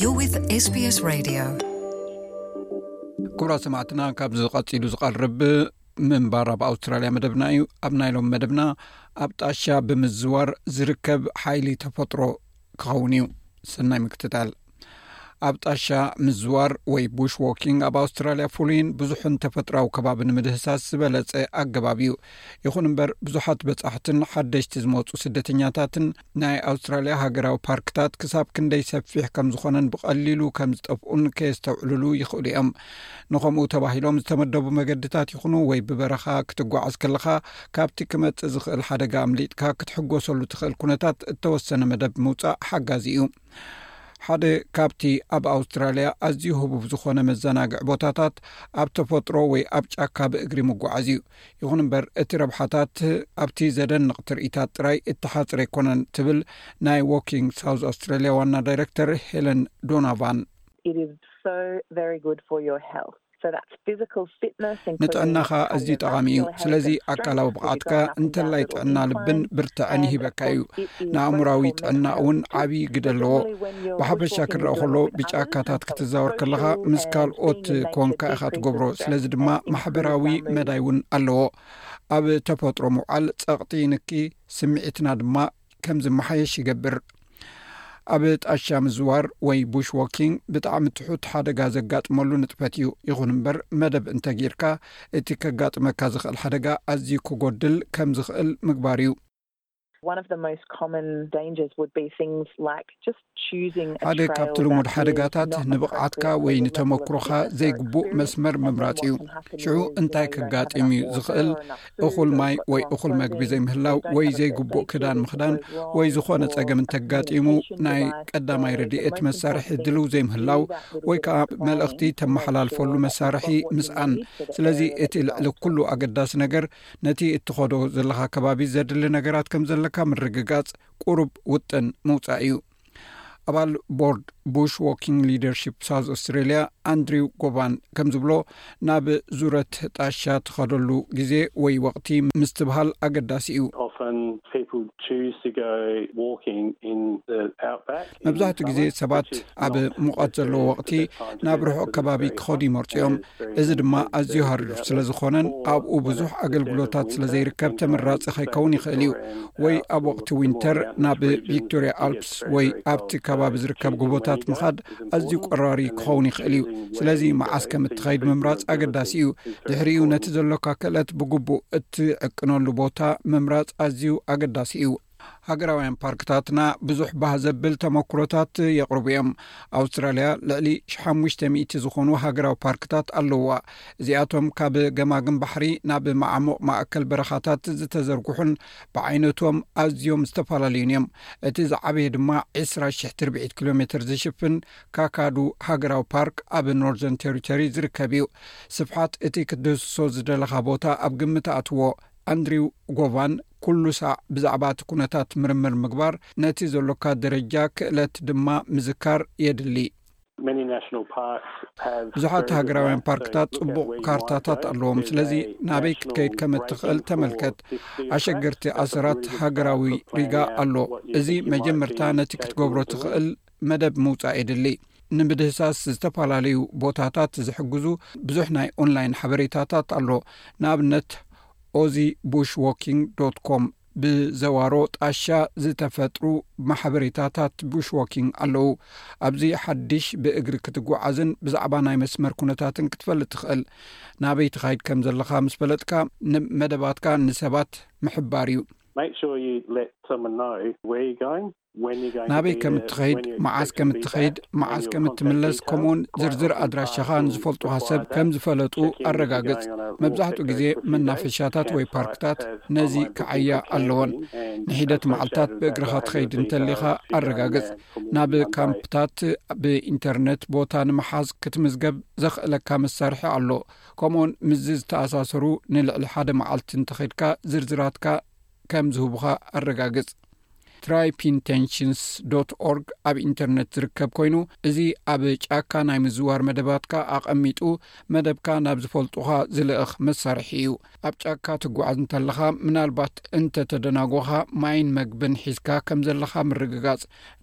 You're with SBS Radio. ክብራት ሰማዕትና ካብዚ ዝቐፂሉ ዝቐርብ ምንባር ኣብ ኣውስትራልያ መደብና እዩ ኣብ ናይ ሎም መደብና ኣብ ጣሻ ብምዝዋር ዝርከብ ሓይሊ ተፈጥሮ ክኸውን እዩ ሰናይ ምክትታል ኣብ ጣሻ ምዝዋር ወይ ቡሽ ዎኪንግ ኣብ ኣውስትራልያ ፍሉይን ብዙሕን ተፈጥራዊ ከባቢ ንምድህሳስ ዝበለፀ ኣገባብ እዩ ይኹን እምበር ብዙሓት በፃሕትን ሓደሽቲ ዝመፁ ስደተኛታትን ናይ ኣውስትራልያ ሃገራዊ ፓርክታት ክሳብ ክንደይ ሰፊሕ ከም ዝኾነን ብቐሊሉ ከም ዝጠፍኡን ከየስተውዕልሉ ይኽእሉ እዮም ንከምኡ ተባሂሎም ዝተመደቡ መገድታት ይኹኑ ወይ ብበረኻ ክትጓዓዝ ከለኻ ካብቲ ክመፅእ ዝኽእል ሓደጋ ኣምሊጥካ ክትሕጎሰሉ ትኽእል ኩነታት እተወሰነ መደብ ምውፃእ ሓጋዚ እዩ ሓደ ካብቲ ኣብ ኣውስትራልያ ኣዝዩ ህቡብ ዝኾነ መዘናግዒ ቦታታት ኣብ ተፈጥሮ ወይ ኣብ ጫካ ብእግሪ ምጓዓዝ እዩ ይኹን እምበር እቲ ረብሓታት ኣብቲ ዘደንቕ ትርኢታት ጥራይ እተሓፅረ ኣይኮነን ትብል ናይ ዎኪንግ ሳውዝ ኣውስትራልያ ዋና ዳይረክተር ሄለን ዶናቫን ንጥዕናኻ ኣዝዩ ጠቓሚ እዩ ስለዚ ኣካላዊ ብቕዓትካ እንተላይ ጥዕና ልብን ብርትዐን ይሂበካ እዩ ንኣእምራዊ ጥዕና እውን ዓብይ ግደ ኣለዎ ብሓፈሻ ክረአ ከሎ ብጫካታት ክትዛወር ከለኻ ምስ ካልኦት ኮንካ ኢኻ ትገብሮ ስለዚ ድማ ማሕበራዊ መዳይ እውን ኣለዎ ኣብ ተፈጥሮ ምውዓል ፀቕጢ ይንኪ ስምዒትና ድማ ከም ዝመሓየሽ ይገብር ኣብ ጣሻ ምዝዋር ወይ ቡሽ ዎኪንግ ብጣዕሚ ትሑት ሓደጋ ዘጋጥመሉ ንጥፈት እዩ ይኹን እምበር መደብ እንተጊርካ እቲ ከጋጥመካ ዝኽእል ሓደጋ ኣዝዩ ክጎድል ከም ዝኽእል ምግባር እዩ ሓደ ካብቲ ልሙድ ሓደጋታት ንብቕዓትካ ወይ ንተመክሮኻ ዘይግቡእ መስመር ምምራፅ እዩ ሽዑ እንታይ ከጋጢም እዩ ዝኽእል እኹል ማይ ወይ እኹል መግቢ ዘይምህላው ወይ ዘይግቡእ ክዳን ምኽዳን ወይ ዝኾነ ፀገም እንተጋጢሙ ናይ ቀዳማይ ረድኤት መሳርሒ ድልው ዘይምህላው ወይ ከዓ መልእኽቲ ተመሓላልፈሉ መሳርሒ ምስኣን ስለዚ እቲ ልዕሊ ኩሉ ኣገዳሲ ነገር ነቲ እትኸዶ ዘለካ ከባቢ ዘድሊ ነገራት ከም ዘለካ ምርግጋፅ ቁሩብ ውጥን ምውፃእ እዩ። ኣባል ቦርድ ቡሽ ዎኪንግ ሊደርሺፕ ሳውዝ ኣስትራሊያ ኣንድሪው ጎቫን ከም ዝብሎ ናብ ዙረት ጣሻ ትኸደሉ ግዜ ወይ ወቕቲ ምስትብሃል ኣገዳሲ እዩ። መብዛሕትኡ ግዜ ሰባት ኣብ ሙቐት ዘለዎ ወቕቲ ናብ ርሑቕ ከባቢ ክኸዱ ይመርፁ እዮም እዚ ድማ ኣዝዩ ሃርዱፍ ስለ ዝኾነን ኣብኡ ብዙሕ ኣገልግሎታት ስለ ዘይርከብ ተመራፂ ከይከውን ይኽእል እዩ ወይ ኣብ ወቅቲ ዊንተር ናብ ቪክቶሪያ ኣልፕስ ወይ ኣብቲ ከባቢ ዝርከብ ጎቦታት ምኻድ ኣዝዩ ቆራሪ ክኸውን ይኽእል እዩ ስለዚ መዓስ ከም እትኸይድ ምምራፅ ኣገዳሲ እዩ ድሕሪኡ ነቲ ዘሎካ ክእለት ብግቡእ እትዕቅነሉ ቦታ ምምራፅ ኣዝዩ ኣገዳሲ እዩ ሃገራውያን ፓርክታትና ብዙሕ ባህ ዘብል ተመክሮታት የቕርቡ እዮም ኣውስትራልያ ልዕሊ ሓሙሽተ ሚእቲ ዝኾኑ ሃገራዊ ፓርክታት ኣለዉዋ እዚኣቶም ካብ ገማግም ባሕሪ ናብ መዓሙቕ ማእከል በረኻታት ዝተዘርግሑን ብዓይነቶም ኣዝዮም ዝተፈላለዩን እዮም እቲ ዝዓበየ ድማ 2ስራ ሽሕ ትርብዒት ኪሎ ሜትር ዝሽፍን ካካዱ ሃገራዊ ፓርክ ኣብ ኖርዘርን ቴሪቶሪ ዝርከብ እዩ ስፍሓት እቲ ክትደስሶ ዝደለኻ ቦታ ኣብ ግምት ኣትዎ ኣንድሪው ጎቫን፣ ኩሉ ሳዕ ብዛዕባ እቲ ኩነታት ምርምር ምግባር፣ ነቲ ዘሎካ ደረጃ ክእለት ድማ ምዝካር የድሊ። ብዙሓት ሃገራውያን ፓርክታት ጽቡቕ ካርታታት ኣለዎም፣ ስለዚ ናበይ ክትከይድ ከም እትኽእል ተመልከት። ኣሸገርቲ ኣሰራት ሃገራዊ ሪጋ ኣሎ፣ እዚ መጀመርታ ነቲ ክትገብሮ ትኽእል መደብ ምውጻእ የድሊ። ንምድህሳስ ዝተፈላለዩ ቦታታት ዝሕግዙ ብዙሕ ናይ ኦንላይን ሓበሬታታት ኣሎ። ንኣብነት ኦዚ ቡሽ ዎኪንግ ዶት ኮም ብዘዋሮ ጣሻ ዝተፈጥሩ ማሕበሬታታት ቡሽ ዎኪንግ ኣለዉ። ኣብዚ ሓድሽ ብእግሪ ክትጓዓዝን ብዛዕባ ናይ መስመር ኩነታትን ክትፈልጥ ትኽእል። ናበይ ትኻይድ ከም ዘለኻ ምስ ፈለጥካ ንመደባትካ ንሰባት ምሕባር እዩ። ናበይ ከም እትኸይድ መዓስ ከም እትኸይድ መዓስ ከም እትምለስ ከምኡውን ዝርዝር ኣድራሻኻ ንዝፈልጡካ ሰብ ከም ዝፈለጡ ኣረጋግጽ መብዛሕትኡ ግዜ መናፈሻታት ወይ ፓርክታት ነዚ ክዓያ ኣለዎን ንሒደት መዓልትታት ብእግርኻ ትኸይድ እንተሊኻ ኣረጋግጽ ናብ ካምፕታት ብኢንተርነት ቦታ ንምሓዝ ክትምዝገብ ዘኽእለካ መሳርሒ ኣሎ ከምኡውን ምስዚ ዝተኣሳሰሩ ንልዕሊ ሓደ መዓልቲ እንተኸድካ ዝርዝራትካ ከም ዝህቡኻ ኣረጋግጽ። Tripintentions.org ኣብ ኢንተርነት ዝርከብ ኮይኑ እዚ ኣብ ጫካ ናይ ምዝዋር መደባትካ ኣቐሚጡ መደብካ ናብ ዝፈልጡኻ ዝልእኽ መሳርሒ እዩ ኣብ ጫካ ትጓዓዝ እንተለኻ ምናልባት እንተተደናጎኻ ማይን መግብን ሒዝካ ከም ዘለኻ ምርግጋጽ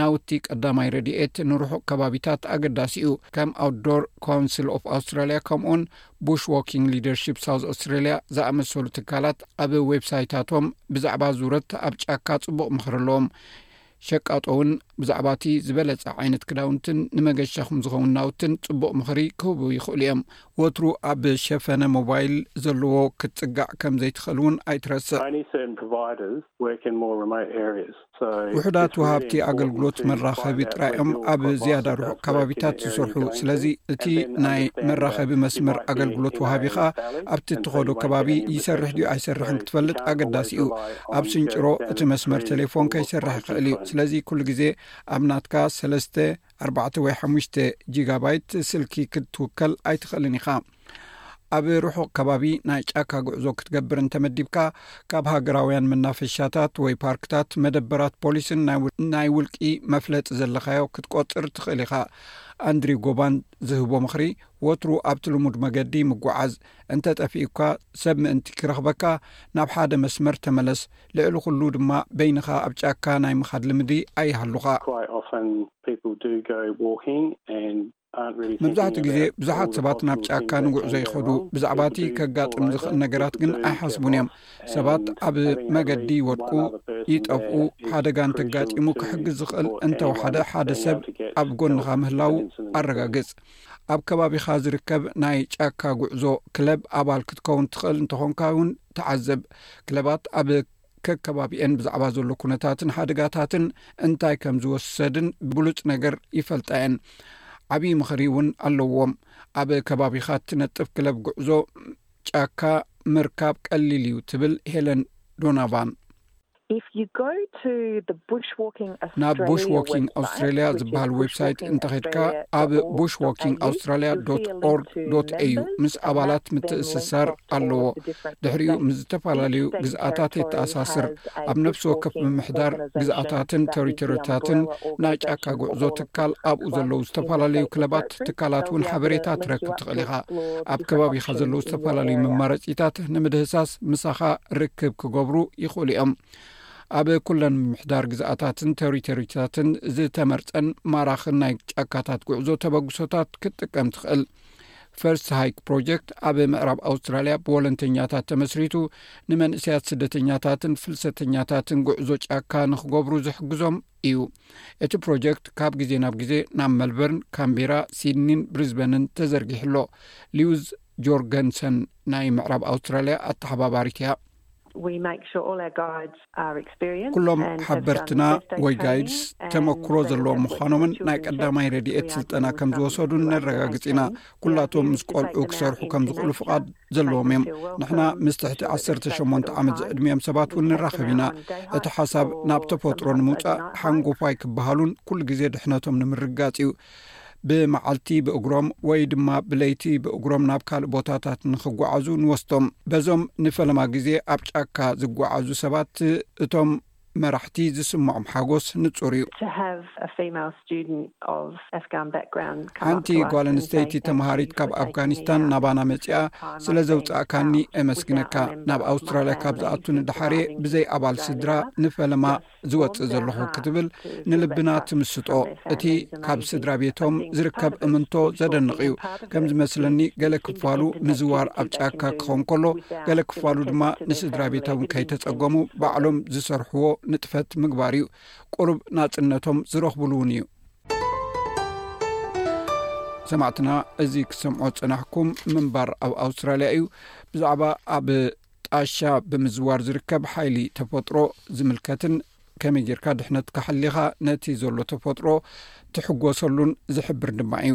ናውቲ ቀዳማይ ረድኤት ንርሑቕ ከባቢታት ኣገዳሲ እዩ ከም ኣውትዶር ካውንስል ኦፍ ኣውስትራልያ ከምኡን ቡሽ ዎኪንግ ሊደርሺፕ ሳውዝ ኣስትራልያ ዝኣመሰሉ ትካላት ኣብ ዌብሳይታቶም ብዛዕባ ዙረት ኣብ ጫካ ጽቡቕ ምኽሪ ኣለዎም ሸቃጦ እውን ብዛዕባ እቲ ዝበለጸ ዓይነት ክዳውንትን ንመገሻኹም ዝኸውን ናውትን ጽቡቕ ምኽሪ ክህቡ ይኽእሉ እዮም ወትሩ ኣብ ሸፈነ ሞባይል ዘለዎ ክትጽጋዕ ከም ዘይትኽእል እውን ኣይትረስዕ ውሑዳት ወሃብቲ ኣገልግሎት መራኸቢ ጥራይ እዮም ኣብ ዝያዳ ርሑቕ ከባቢታት ዝስርሑ። ስለዚ እቲ ናይ መራኸቢ መስመር ኣገልግሎት ወሃቢ ኸኣ ኣብቲ እትኸዶ ከባቢ ይሰርሕ ድዩ ኣይሰርሕን ክትፈልጥ ኣገዳሲ እዩ። ኣብ ስንጭሮ እቲ መስመር ቴሌፎን ከይሰርሕ ይኽእል እዩ። ስለዚ ኩሉ ግዜ ኣብ ናትካ ሰለስተ፣ ኣርባዕተ ወይ ሓሙሽተ ጂጋባይት ስልኪ ክትውከል ኣይትኽእልን ኢኻ። ኣብ ርሑቕ ከባቢ ናይ ጫካ ጉዕዞ ክትገብር እንተመዲብካ ካብ ሃገራውያን መናፈሻታት ወይ ፓርክታት መደበራት ፖሊስን ናይ ውልቂ መፍለጢ ዘለካዮ ክትቆፅር ትኽእል ኢኻ ኣንድሪው ጎባን ዝህቦ ምኽሪ ወትሩ ኣብቲ ልሙድ መገዲ ምጓዓዝ እንተጠፊኡካ ሰብ ምእንቲ ክረኽበካ ናብ ሓደ መስመር ተመለስ ልዕሊ ኩሉ ድማ በይንኻ ኣብ ጫካ ናይ ምኻድ ልምዲ ኣይሃሉኻ መብዛሕትኡ ግዜ ብዙሓት ሰባት ናብ ጫካ ንጉዕዞ ይኸዱ፣ ብዛዕባ እቲ ከጋጥም ዝኽእል ነገራት ግን ኣይሓስቡን እዮም። ሰባት ኣብ መገዲ ይወድቁ፣ ይጠፍኡ። ሓደጋ እንተጋጢሙ ክሕግዝ ዝኽእል እንተወሓደ ሓደ ሰብ ኣብ ጎንኻ ምህላዉ ኣረጋግጽ። ኣብ ከባቢኻ ዝርከብ ናይ ጫካ ጉዕዞ ክለብ ኣባል ክትከውን ትኽእል እንተኾንካ እውን ተዓዘብ። ክለባት ኣብ። ከከባቢኤን ብዛዕባ ዘሎ ኩነታትን ሓደጋታትን እንታይ ከም ዝወሰድን ብሉፅ ነገር ይፈልጣ እየን ዓብዪ ምኽሪ እውን ኣለዎም ኣብ ከባቢኻ እትነጥፍ ክለብ ጉዕዞ ጫካ ምርካብ ቀሊል እዩ ትብል ሄለን ዶናቫን ናብ ቡሽ ዎኪንግ ኣውስትራሊያ ዝበሃል ዌብሳይት እንተኸድካ ኣብ ቡሽ ዎኪንግ ኣውስትራሊያ ኦርግ ዩ ምስ ኣባላት ምትእስሳር ኣለዎ ድሕሪኡ ምስ ዝተፈላለዩ ግዝኣታት የተኣሳስር ኣብ ነፍሲ ወከፍ ምምሕዳር ግዝኣታትን ተሪቶሪታትን ናይ ጫካ ጉዕዞ ትካል ኣብኡ ዘለዉ ዝተፈላለዩ ክለባት ትካላት እውን ሓበሬታ ትረክብ ትኽእል ኢኻ ኣብ ከባቢኻ ዘለዉ ዝተፈላለዩ መማረፂታት ንምድህሳስ ምሳኻ ርክብ ክገብሩ ይኽእሉ እዮም ኣብ ኩለን ምምሕዳር ግዝኣታትን ተሪቶሪታትን ዝተመርፀን ማራኽን ናይ ጫካታት ጉዕዞ ተበግሶታት ክትጥቀም ትኽእል ፈርስት ሃይክ ፕሮጀክት ኣብ ምዕራብ ኣውስትራልያ ብወለንተኛታት ተመስሪቱ ንመንእሰያት ስደተኛታትን ፍልሰተኛታትን ጉዕዞ ጫካ ንክገብሩ ዝሕግዞም እዩ እቲ ፕሮጀክት ካብ ግዜ ናብ ግዜ ናብ መልበርን ካምቢራ ሲድኒን ብሪዝበንን ተዘርጊሑ ኣሎ ሊውዝ ጆርገንሰን ናይ ምዕራብ ኣውስትራልያ ኣተሓባባሪት እያ ኩሎም ሓበርትና ወይ ጋይድስ ተመክሮ ዘለዎም ምዃኖምን ናይ ቀዳማይ ረድኤት ስልጠና ከም ዝወሰዱን ነረጋግፅ ኢና ኩላቶም ምስ ቆልዑ ክሰርሑ ከም ዝኽእሉ ፍቓድ ዘለዎም እዮም ንሕና ምስ ትሕቲ 1ሸ ዓመት ዝዕድሚዮም ሰባት እውን ንራኸብ ኢና እቲ ሓሳብ ናብ ተፈጥሮ ንምውፃእ ሓንጎፋይ ክበሃሉን ኩሉ ግዜ ድሕነቶም ንምርጋፅ እዩ ብመዓልቲ ብእግሮም ወይ ድማ ብለይቲ ብእግሮም ናብ ካልእ ቦታታት ንክጓዓዙ ንወስቶም በዞም ንፈለማ ግዜ ኣብ ጫካ ዝጓዓዙ ሰባት እቶም መራሕቲ ዝስምዖም ሓጎስ ንፁር እዩ ሓንቲ ጓል ኣንስተይቲ ተምሃሪት ካብ ኣፍጋኒስታን ናባና መፅኣ ስለ ዘውፃእካኒ ኤመስግነካ ናብ ኣውስትራልያ ካብ ዝኣቱ ንደሓርየ ብዘይ ኣባል ስድራ ንፈለማ ዝወፅእ ዘለኹ ክትብል ንልብና ትምስጦ እቲ ካብ ስድራ ቤቶም ዝርከብ እምንቶ ዘደንቕ እዩ ከም ዝመስለኒ ገለ ክፋሉ ምዝዋር ኣብ ጫካ ክኸውን ከሎ ገለ ክፋሉ ድማ ንስድራ ቤቶም ከይተፀገሙ ባዕሎም ዝሰርሕዎ ንጥፈት ምግባር እዩ ቁሩብ ናፅነቶም ዝረኽብሉ እውን እዩ ሰማዕትና እዚ ክሰምዖ ፀናሕኩም ምንባር ኣብ ኣውስትራልያ እዩ ብዛዕባ ኣብ ጣሻ ብምዝዋር ዝርከብ ሓይሊ ተፈጥሮ ዝምልከትን ከመይ ጌርካ ድሕነትካ ሓሊኻ ነቲ ዘሎ ተፈጥሮ ትሕጎሰሉን ዝሕብር ድማ እዩ።